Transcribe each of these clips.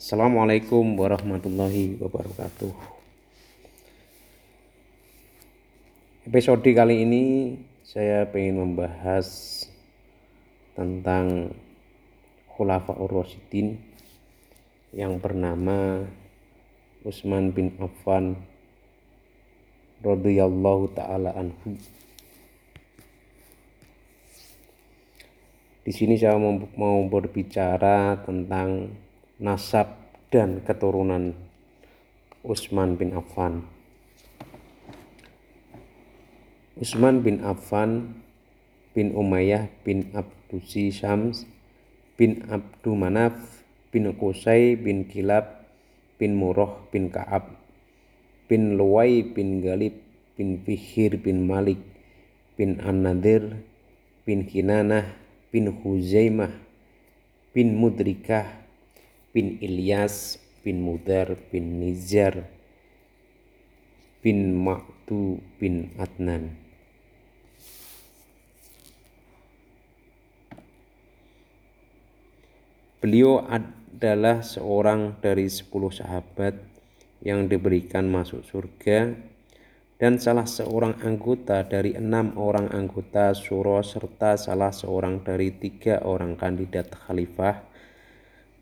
Assalamualaikum warahmatullahi wabarakatuh. Episode kali ini saya ingin membahas tentang Khulafaur Rasyidin yang bernama Utsman bin Affan radhiyallahu taala anhu. Di sini saya mau berbicara tentang nasab dan keturunan Utsman bin Affan. Utsman bin Affan bin Umayyah bin Abdusi Syams bin Abdu Manaf bin Qusay bin Kilab bin Murrah bin Ka'ab bin Luwai bin Galib bin Fihir bin Malik bin An-Nadir bin Kinanah bin Huzaimah bin Mudrikah bin Ilyas bin Mudar bin Nizar bin Ma'du bin Adnan. Beliau adalah seorang dari sepuluh sahabat yang diberikan masuk surga dan salah seorang anggota dari enam orang anggota suro serta salah seorang dari tiga orang kandidat khalifah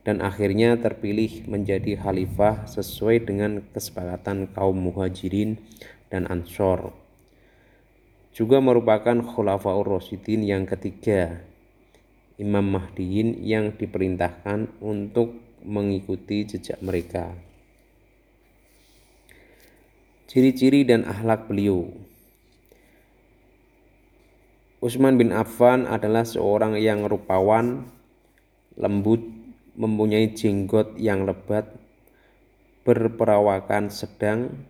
dan akhirnya terpilih menjadi khalifah sesuai dengan kesepakatan kaum muhajirin dan ansor juga merupakan khulafaur rasyidin yang ketiga Imam Mahdiin yang diperintahkan untuk mengikuti jejak mereka. Ciri-ciri dan akhlak beliau. Utsman bin Affan adalah seorang yang rupawan, lembut, mempunyai jenggot yang lebat, berperawakan sedang,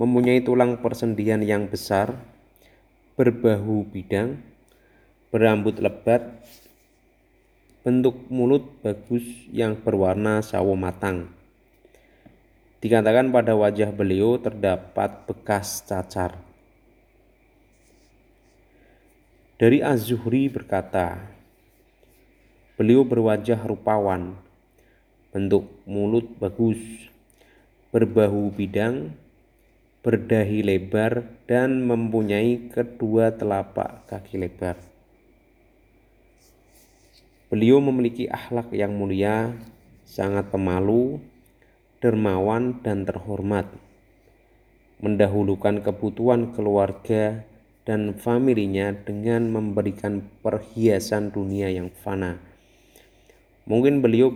mempunyai tulang persendian yang besar, berbahu bidang, berambut lebat, bentuk mulut bagus yang berwarna sawo matang Dikatakan pada wajah beliau terdapat bekas cacar. Dari Az-Zuhri berkata, beliau berwajah rupawan, bentuk mulut bagus, berbahu bidang, berdahi lebar, dan mempunyai kedua telapak kaki lebar. Beliau memiliki akhlak yang mulia, sangat pemalu, dermawan dan terhormat, mendahulukan kebutuhan keluarga dan familinya dengan memberikan perhiasan dunia yang fana. Mungkin beliau